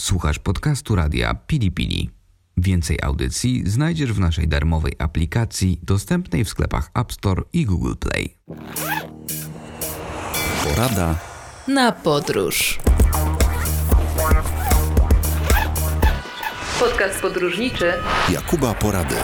Słuchasz podcastu radia Pili Pili. Więcej audycji znajdziesz w naszej darmowej aplikacji dostępnej w sklepach App Store i Google Play. Porada na podróż. Podcast podróżniczy Jakuba Porady.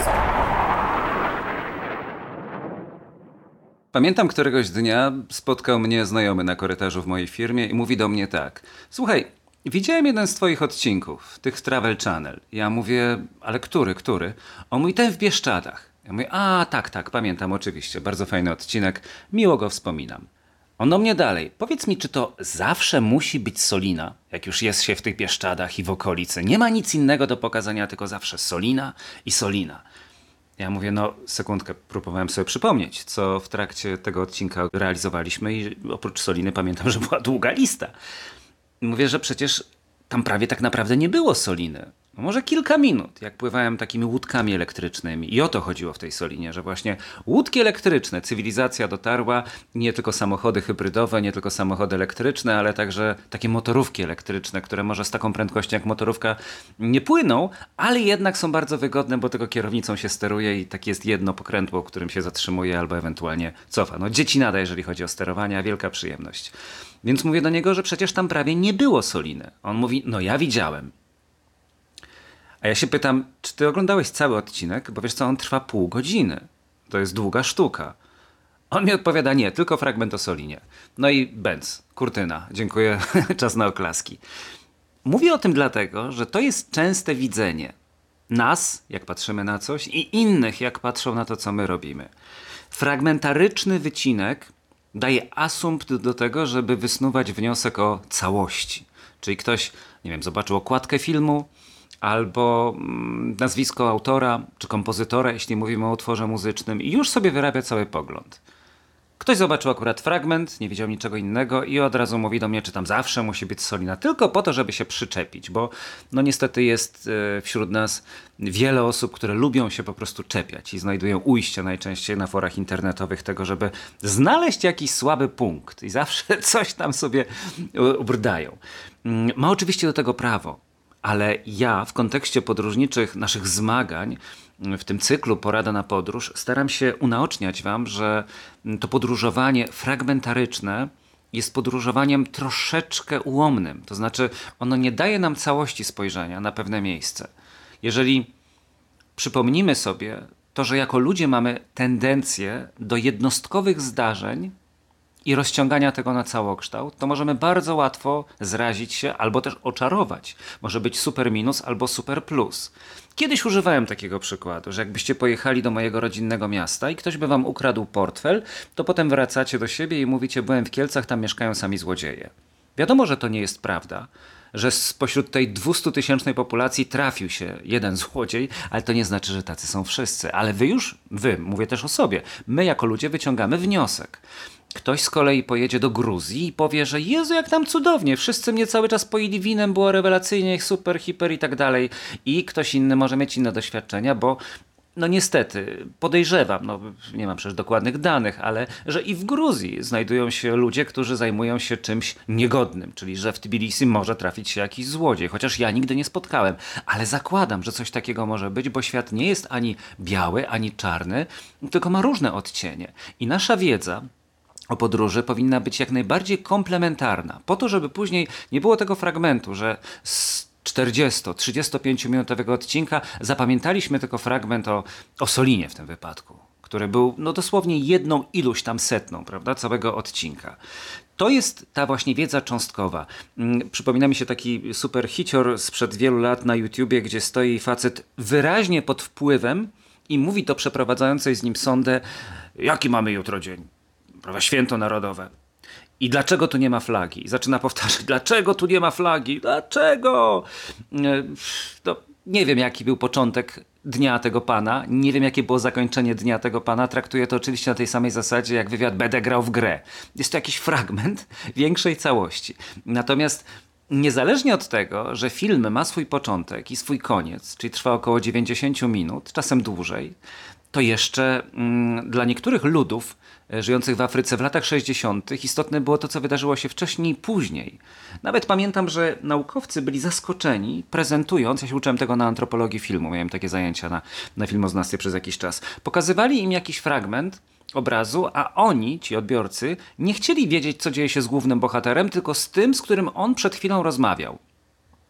Pamiętam któregoś dnia spotkał mnie znajomy na korytarzu w mojej firmie i mówi do mnie tak: Słuchaj, widziałem jeden z Twoich odcinków, tych Travel Channel. Ja mówię, ale który, który? On mówi, ten w Bieszczadach. Ja mówię, a tak, tak, pamiętam oczywiście, bardzo fajny odcinek, miło go wspominam. On do mnie dalej, powiedz mi, czy to zawsze musi być Solina, jak już jest się w tych Bieszczadach i w okolicy? Nie ma nic innego do pokazania, tylko zawsze Solina i Solina. Ja mówię, no sekundkę, próbowałem sobie przypomnieć, co w trakcie tego odcinka realizowaliśmy i oprócz Soliny pamiętam, że była długa lista. Mówię, że przecież tam prawie tak naprawdę nie było Soliny. No może kilka minut, jak pływałem takimi łódkami elektrycznymi. I o to chodziło w tej Solinie, że właśnie łódki elektryczne, cywilizacja dotarła, nie tylko samochody hybrydowe, nie tylko samochody elektryczne, ale także takie motorówki elektryczne, które może z taką prędkością jak motorówka nie płyną, ale jednak są bardzo wygodne, bo tylko kierownicą się steruje i tak jest jedno pokrętło, którym się zatrzymuje albo ewentualnie cofa. No dzieci nada, jeżeli chodzi o sterowanie, a wielka przyjemność. Więc mówię do niego, że przecież tam prawie nie było Soliny. On mówi, no ja widziałem. A ja się pytam, czy ty oglądałeś cały odcinek? Bo wiesz co, on trwa pół godziny. To jest długa sztuka. On mi odpowiada, nie, tylko fragment o Solinie. No i Benz, kurtyna, dziękuję, czas na oklaski. Mówię o tym dlatego, że to jest częste widzenie nas, jak patrzymy na coś, i innych, jak patrzą na to, co my robimy. Fragmentaryczny wycinek daje asumpt do tego, żeby wysnuwać wniosek o całości. Czyli ktoś, nie wiem, zobaczył okładkę filmu, albo mm, nazwisko autora czy kompozytora, jeśli mówimy o utworze muzycznym, i już sobie wyrabia cały pogląd. Ktoś zobaczył akurat fragment, nie widział niczego innego i od razu mówi do mnie, czy tam zawsze musi być solina, tylko po to, żeby się przyczepić, bo no niestety jest e, wśród nas wiele osób, które lubią się po prostu czepiać i znajdują ujście najczęściej na forach internetowych tego, żeby znaleźć jakiś słaby punkt i zawsze coś tam sobie ubrdają. Mm, ma oczywiście do tego prawo ale ja w kontekście podróżniczych naszych zmagań w tym cyklu Porada na podróż staram się unaoczniać Wam, że to podróżowanie fragmentaryczne jest podróżowaniem troszeczkę ułomnym. To znaczy, ono nie daje nam całości spojrzenia na pewne miejsce. Jeżeli przypomnimy sobie to, że jako ludzie mamy tendencję do jednostkowych zdarzeń, i rozciągania tego na całokształt, to możemy bardzo łatwo zrazić się albo też oczarować. Może być super minus albo super plus. Kiedyś używałem takiego przykładu, że jakbyście pojechali do mojego rodzinnego miasta i ktoś by wam ukradł portfel, to potem wracacie do siebie i mówicie: Byłem w Kielcach, tam mieszkają sami złodzieje. Wiadomo, że to nie jest prawda, że spośród tej 200 tysięcznej populacji trafił się jeden złodziej, ale to nie znaczy, że tacy są wszyscy. Ale wy już, wy, mówię też o sobie, my jako ludzie wyciągamy wniosek. Ktoś z kolei pojedzie do Gruzji i powie, że Jezu, jak tam cudownie, wszyscy mnie cały czas poili winem, było rewelacyjnie, super, hiper i tak dalej. I ktoś inny może mieć inne doświadczenia, bo no niestety, podejrzewam, no nie mam przecież dokładnych danych, ale że i w Gruzji znajdują się ludzie, którzy zajmują się czymś niegodnym, czyli że w Tbilisi może trafić się jakiś złodziej, chociaż ja nigdy nie spotkałem, ale zakładam, że coś takiego może być, bo świat nie jest ani biały, ani czarny, tylko ma różne odcienie. I nasza wiedza o podróży powinna być jak najbardziej komplementarna, po to, żeby później nie było tego fragmentu, że z 40-35 minutowego odcinka zapamiętaliśmy tylko fragment o, o Solinie w tym wypadku, który był no dosłownie jedną iluś tam setną, prawda, całego odcinka. To jest ta właśnie wiedza cząstkowa. Mm, przypomina mi się taki super hicior sprzed wielu lat na YouTubie, gdzie stoi facet wyraźnie pod wpływem i mówi do przeprowadzającej z nim sondę, jaki mamy jutro dzień prawda, święto narodowe. I dlaczego tu nie ma flagi? Zaczyna powtarzać, dlaczego tu nie ma flagi? Dlaczego? No, nie wiem, jaki był początek dnia tego pana, nie wiem, jakie było zakończenie dnia tego pana. Traktuję to oczywiście na tej samej zasadzie, jak wywiad będę grał w grę. Jest to jakiś fragment większej całości. Natomiast niezależnie od tego, że film ma swój początek i swój koniec, czyli trwa około 90 minut, czasem dłużej, to jeszcze mm, dla niektórych ludów e, żyjących w Afryce w latach 60. istotne było to, co wydarzyło się wcześniej i później. Nawet pamiętam, że naukowcy byli zaskoczeni, prezentując, ja się uczyłem tego na antropologii filmu, miałem takie zajęcia na, na filmoznawstwie przez jakiś czas, pokazywali im jakiś fragment, obrazu, a oni, ci odbiorcy, nie chcieli wiedzieć, co dzieje się z głównym bohaterem, tylko z tym, z którym on przed chwilą rozmawiał.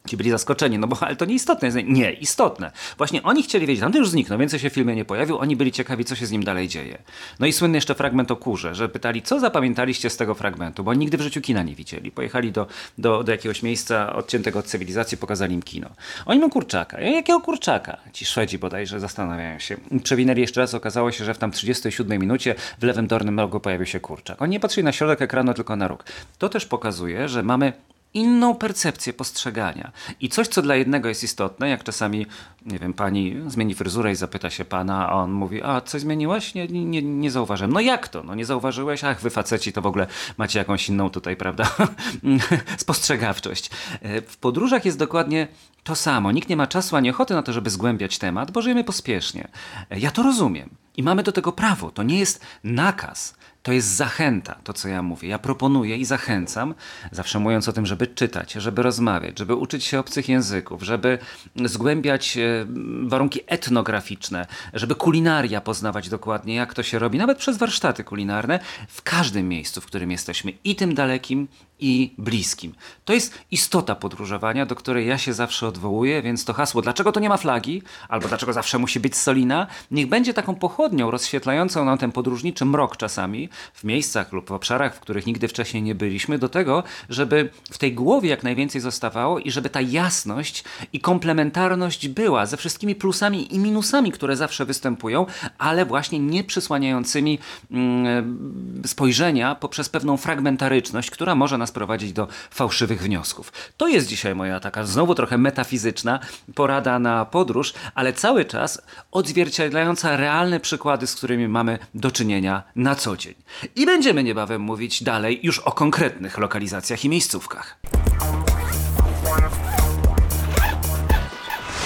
Ci byli zaskoczeni, no bo ale to nieistotne jest. Nie, istotne. Właśnie oni chcieli wiedzieć, tamten już zniknął, więcej się w filmie nie pojawił, oni byli ciekawi, co się z nim dalej dzieje. No i słynny jeszcze fragment o kurze, że pytali, co zapamiętaliście z tego fragmentu, bo oni nigdy w życiu kina nie widzieli. Pojechali do, do, do jakiegoś miejsca odciętego od cywilizacji, pokazali im kino. Oni mają kurczaka. Ja, jakiego kurczaka? Ci Szwedzi bodajże zastanawiają się. Przewinęli jeszcze raz, okazało się, że w tam 37 minucie w lewym dolnym rogu pojawił się kurczak. Oni nie patrzyli na środek ekranu, tylko na róg. To też pokazuje, że mamy inną percepcję postrzegania. I coś, co dla jednego jest istotne, jak czasami, nie wiem, pani zmieni fryzurę i zapyta się pana, a on mówi, a coś zmieniłaś? Nie, nie, nie zauważyłem. No jak to? No nie zauważyłeś? Ach, wy faceci to w ogóle macie jakąś inną tutaj, prawda, spostrzegawczość. E, w podróżach jest dokładnie to samo. Nikt nie ma czasu ani ochoty na to, żeby zgłębiać temat, bo żyjemy pospiesznie. E, ja to rozumiem. I mamy do tego prawo. To nie jest nakaz. To jest zachęta, to co ja mówię. Ja proponuję i zachęcam, zawsze mówiąc o tym, żeby czytać, żeby rozmawiać, żeby uczyć się obcych języków, żeby zgłębiać e, warunki etnograficzne, żeby kulinaria poznawać dokładnie, jak to się robi, nawet przez warsztaty kulinarne, w każdym miejscu, w którym jesteśmy, i tym dalekim, i bliskim. To jest istota podróżowania, do której ja się zawsze odwołuję, więc to hasło, dlaczego to nie ma flagi, albo dlaczego zawsze musi być solina, niech będzie taką pochodnią rozświetlającą nam ten podróżniczy mrok czasami, w miejscach lub w obszarach, w których nigdy wcześniej nie byliśmy, do tego, żeby w tej głowie jak najwięcej zostawało i żeby ta jasność i komplementarność była ze wszystkimi plusami i minusami, które zawsze występują, ale właśnie nie przysłaniającymi mm, spojrzenia poprzez pewną fragmentaryczność, która może nas prowadzić do fałszywych wniosków. To jest dzisiaj moja taka znowu trochę metafizyczna porada na podróż, ale cały czas odzwierciedlająca realne przykłady, z którymi mamy do czynienia na co dzień. I będziemy niebawem mówić dalej już o konkretnych lokalizacjach i miejscówkach.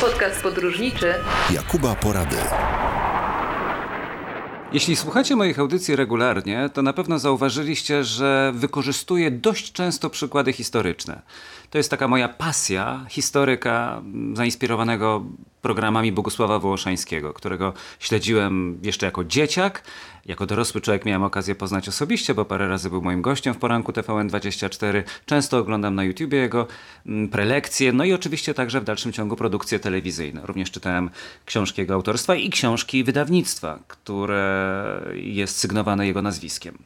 Podcast podróżniczy Jakuba Porady. Jeśli słuchacie moich audycji regularnie, to na pewno zauważyliście, że wykorzystuję dość często przykłady historyczne. To jest taka moja pasja historyka zainspirowanego programami Bogusława Wołoszańskiego, którego śledziłem jeszcze jako dzieciak. Jako dorosły człowiek miałem okazję poznać osobiście, bo parę razy był moim gościem w poranku TVN24. Często oglądam na YouTubie jego mm, prelekcje, no i oczywiście także w dalszym ciągu produkcje telewizyjne. Również czytałem książki jego autorstwa i książki wydawnictwa, które jest sygnowane jego nazwiskiem.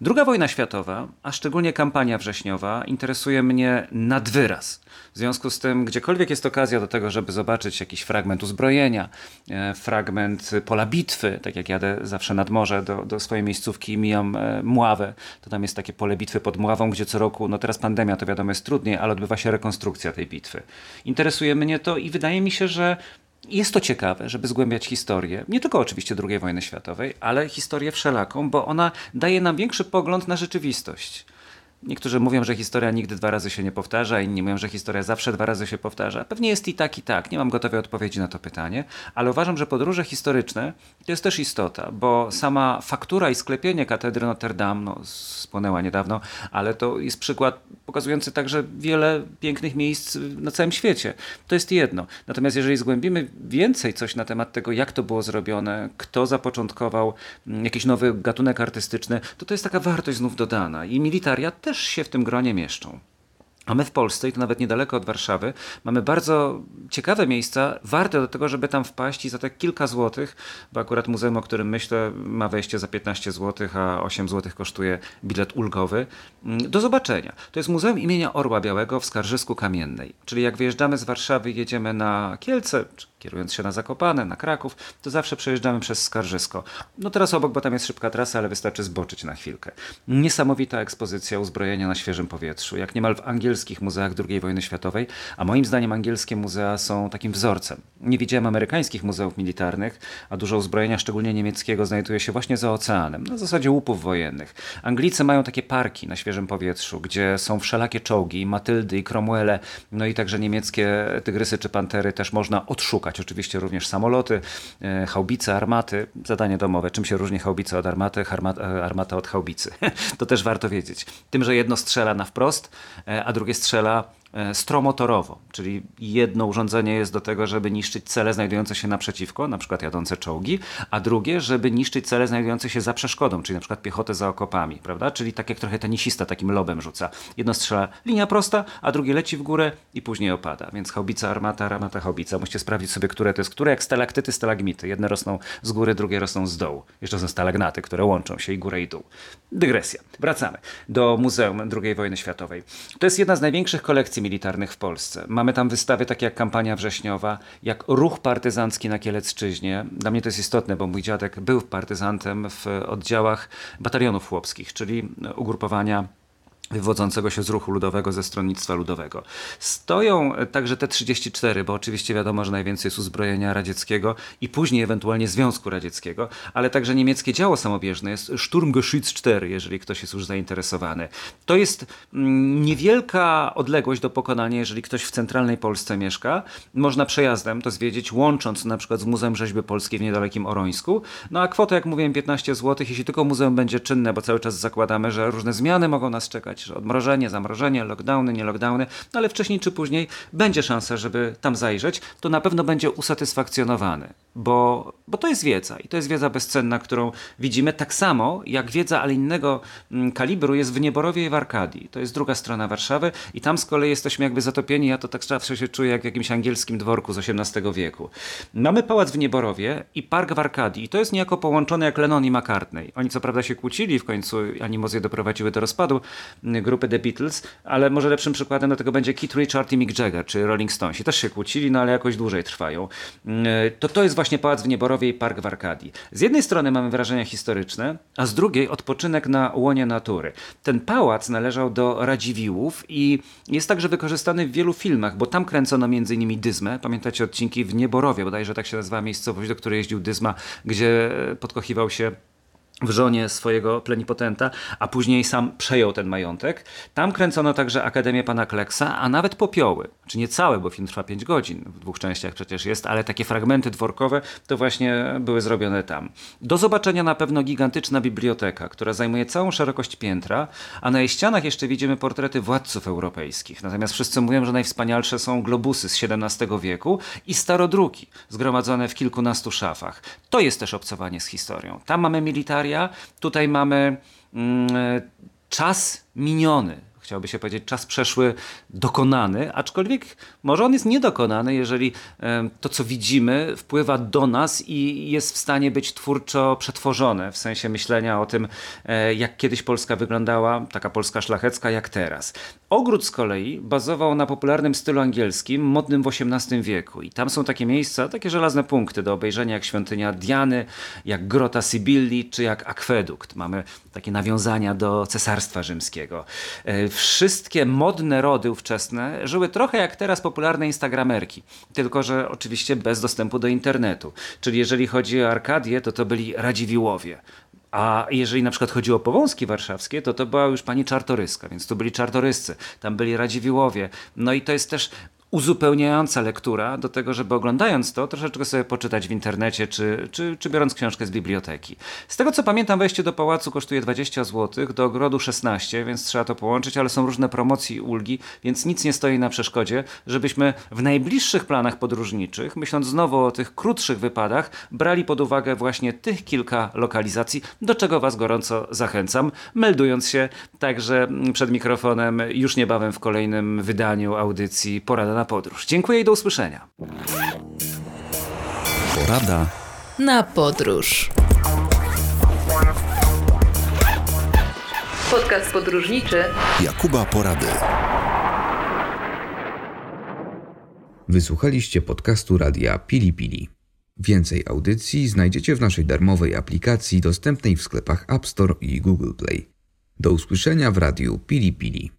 Druga wojna światowa, a szczególnie kampania wrześniowa, interesuje mnie nad wyraz. W związku z tym, gdziekolwiek jest okazja do tego, żeby zobaczyć jakiś fragment uzbrojenia, e, fragment pola bitwy, tak jak jadę zawsze nad morze do, do swojej miejscówki i mijam e, Mławę, to tam jest takie pole bitwy pod Mławą, gdzie co roku, no teraz pandemia, to wiadomo jest trudniej, ale odbywa się rekonstrukcja tej bitwy. Interesuje mnie to i wydaje mi się, że jest to ciekawe, żeby zgłębiać historię, nie tylko oczywiście II wojny światowej, ale historię wszelaką, bo ona daje nam większy pogląd na rzeczywistość. Niektórzy mówią, że historia nigdy dwa razy się nie powtarza, inni mówią, że historia zawsze dwa razy się powtarza. Pewnie jest i tak, i tak. Nie mam gotowej odpowiedzi na to pytanie, ale uważam, że podróże historyczne to jest też istota, bo sama faktura i sklepienie katedry Notre Dame no, spłonęła niedawno, ale to jest przykład pokazujący także wiele pięknych miejsc na całym świecie. To jest jedno. Natomiast jeżeli zgłębimy więcej coś na temat tego, jak to było zrobione, kto zapoczątkował mm, jakiś nowy gatunek artystyczny, to to jest taka wartość znów dodana. I militaria też się w tym gronie mieszczą. A my w Polsce, i to nawet niedaleko od Warszawy, mamy bardzo ciekawe miejsca, warte do tego, żeby tam wpaść i za te kilka złotych, bo akurat muzeum, o którym myślę, ma wejście za 15 zł, a 8 zł kosztuje bilet ulgowy, mm, do zobaczenia. To jest Muzeum imienia Orła Białego w Skarżysku Kamiennej. Czyli jak wyjeżdżamy z Warszawy, jedziemy na Kielce, kierując się na Zakopane, na Kraków, to zawsze przejeżdżamy przez Skarżysko. No teraz obok, bo tam jest szybka trasa, ale wystarczy zboczyć na chwilkę. Niesamowita ekspozycja uzbrojenia na świeżym powietrzu, jak niemal w angielskich muzeach II wojny światowej, a moim zdaniem angielskie muzea są takim wzorcem. Nie widziałem amerykańskich muzeów militarnych, a dużo uzbrojenia, szczególnie niemieckiego, znajduje się właśnie za oceanem, na zasadzie łupów wojennych. Anglicy mają takie parki na świeżym powietrzu, gdzie są wszelakie czołgi, Matyldy i Cromwelle, no i także niemieckie tygrysy czy pantery też można odszukać szukać. Oczywiście również samoloty, e, haubice, armaty. Zadanie domowe. Czym się różni haubica od armaty, e, armata od haubicy? to też warto wiedzieć. Tym, że jedno strzela na wprost, a drugie strzela E, stromotorowo, czyli jedno urządzenie jest do tego, żeby niszczyć cele znajdujące się naprzeciwko, na przykład jadące czołgi, a drugie, żeby niszczyć cele znajdujące się za przeszkodą, czyli na przykład piechotę za okopami, prawda? Czyli tak jak trochę tenisista takim lobem rzuca. Jedno strzela linia prosta, a drugie leci w górę i później opada. Więc haubica, armata, armata, haubica. Musicie sprawdzić sobie, które to jest które, jak stalaktyty, stalagmity. Jedne rosną z góry, drugie rosną z dołu. Jeszcze są stalagnaty, które łączą się i górę i dół. Dygresja. Wracamy do Muzeum II wojny światowej. To jest jedna z największych kolekcji militarnych w Polsce. Mamy tam wystawy takie jak kampania wrześniowa, jak ruch partyzancki na Kielecczyźnie. Dla mnie to jest istotne, bo mój dziadek był partyzantem w oddziałach batalionów chłopskich, czyli ugrupowania wywodzącego się z ruchu ludowego, ze stronnictwa ludowego. Stoją także te 34, bo oczywiście wiadomo, że najwięcej jest uzbrojenia radzieckiego i później ewentualnie Związku Radzieckiego, ale także niemieckie działo samobieżne jest Sturmgeschütz 4, jeżeli ktoś jest już zainteresowany. To jest mm, niewielka odległość do pokonania, jeżeli ktoś w centralnej Polsce mieszka. Można przejazdem to zwiedzić, łącząc na przykład z Muzeum Rzeźby Polskiej w niedalekim Orońsku. No a kwota, jak mówiłem, 15 zł, jeśli tylko muzeum będzie czynne, bo cały czas zakładamy, że różne zmiany mogą nas czekać, że odmrożenie, zamrożenie, lockdowny, nie lockdowny, no ale wcześniej czy później będzie szansa, żeby tam zajrzeć, to na pewno będzie usatysfakcjonowany, bo, bo to jest wiedza i to jest wiedza bezcenna, którą widzimy tak samo jak wiedza, ale innego mm, kalibru jest w Nieborowie i w Arkadii. To jest druga strona Warszawy i tam z kolei jesteśmy jakby zatopieni, ja to tak zawsze się czuję jak w jakimś angielskim dworku z XVIII wieku. Mamy pałac w Nieborowie i park w Arkadii i to jest niejako połączone jak Lennon i McCartney. Oni co prawda się kłócili, w końcu animozje doprowadziły do rozpadu grupy The Beatles, ale może lepszym przykładem do tego będzie Keith Richard i Mick Jagger, czy Rolling Stonesi. Też się kłócili, no ale jakoś dłużej trwają. Mm, to to jest właśnie Pałac w Nieborowie i Park w Arkadii. Z jednej strony mamy wrażenia historyczne, a z drugiej odpoczynek na łonie natury. Ten pałac należał do Radziwiłłów i jest także wykorzystany w wielu filmach, bo tam kręcono m.in. Dyzmę. Pamiętacie odcinki w Nieborowie, bodajże tak się nazywa miejscowość, do której jeździł Dyzma, gdzie podkochiwał się w żonie swojego plenipotenta, a później sam przejął ten majątek. Tam kręcono także Akademię Pana Kleksa, a nawet popioły. Czy nie całe, bo film trwa 5 godzin, w dwóch częściach przecież jest, ale takie fragmenty dworkowe to właśnie były zrobione tam. Do zobaczenia na pewno gigantyczna biblioteka, która zajmuje całą szerokość piętra, a na jej ścianach jeszcze widzimy portrety władców europejskich. Natomiast wszyscy mówią, że najwspanialsze są globusy z XVII wieku i starodruki, zgromadzone w kilkunastu szafach. To jest też obcowanie z historią. Tam mamy militarię, Tutaj mamy mm, czas miniony, chciałoby się powiedzieć, czas przeszły dokonany, aczkolwiek może on jest niedokonany, jeżeli to, co widzimy, wpływa do nas i jest w stanie być twórczo przetworzone, w sensie myślenia o tym, e, jak kiedyś Polska wyglądała, taka Polska szlachecka, jak teraz. Ogród z kolei bazował na popularnym stylu angielskim, modnym w XVIII wieku. I tam są takie miejsca, takie żelazne punkty do obejrzenia, jak świątynia Diany, jak grota Sybilli, czy jak akwedukt. Mamy takie nawiązania do cesarstwa rzymskiego. E, wszystkie modne rody ówczesne żyły trochę jak teraz popularne instagramerki, tylko że oczywiście bez dostępu do internetu. Czyli jeżeli chodzi o Arkadię, to to byli Radziwiłowie. A jeżeli na przykład chodzi o Powązki warszawskie, to to była już pani Czartoryska, więc tu byli czartoryscy, tam byli Radziwiłowie. No i to jest też uzupełniająca lektura do tego, żeby oglądając to troszeczkę sobie poczytać w internecie, czy, czy, czy biorąc książkę z biblioteki. Z tego co pamiętam, wejście do pałacu kosztuje 20 zł, do ogrodu 16, więc trzeba to połączyć, ale są różne promocje i ulgi, więc nic nie stoi na przeszkodzie, żebyśmy w najbliższych planach podróżniczych, myśląc znowu o tych krótszych wypadach, brali pod uwagę właśnie tych kilka lokalizacji, do czego Was gorąco zachęcam, meldując się także przed mikrofonem już niebawem w kolejnym wydaniu audycji Porada na podróż. Dziękuję i do usłyszenia. Porada na podróż. Podcast podróżniczy Jakuba Porady. Wysłuchaliście podcastu radia Pili Pili. Więcej audycji znajdziecie w naszej darmowej aplikacji dostępnej w sklepach App Store i Google Play. Do usłyszenia w radiu Pili Pili.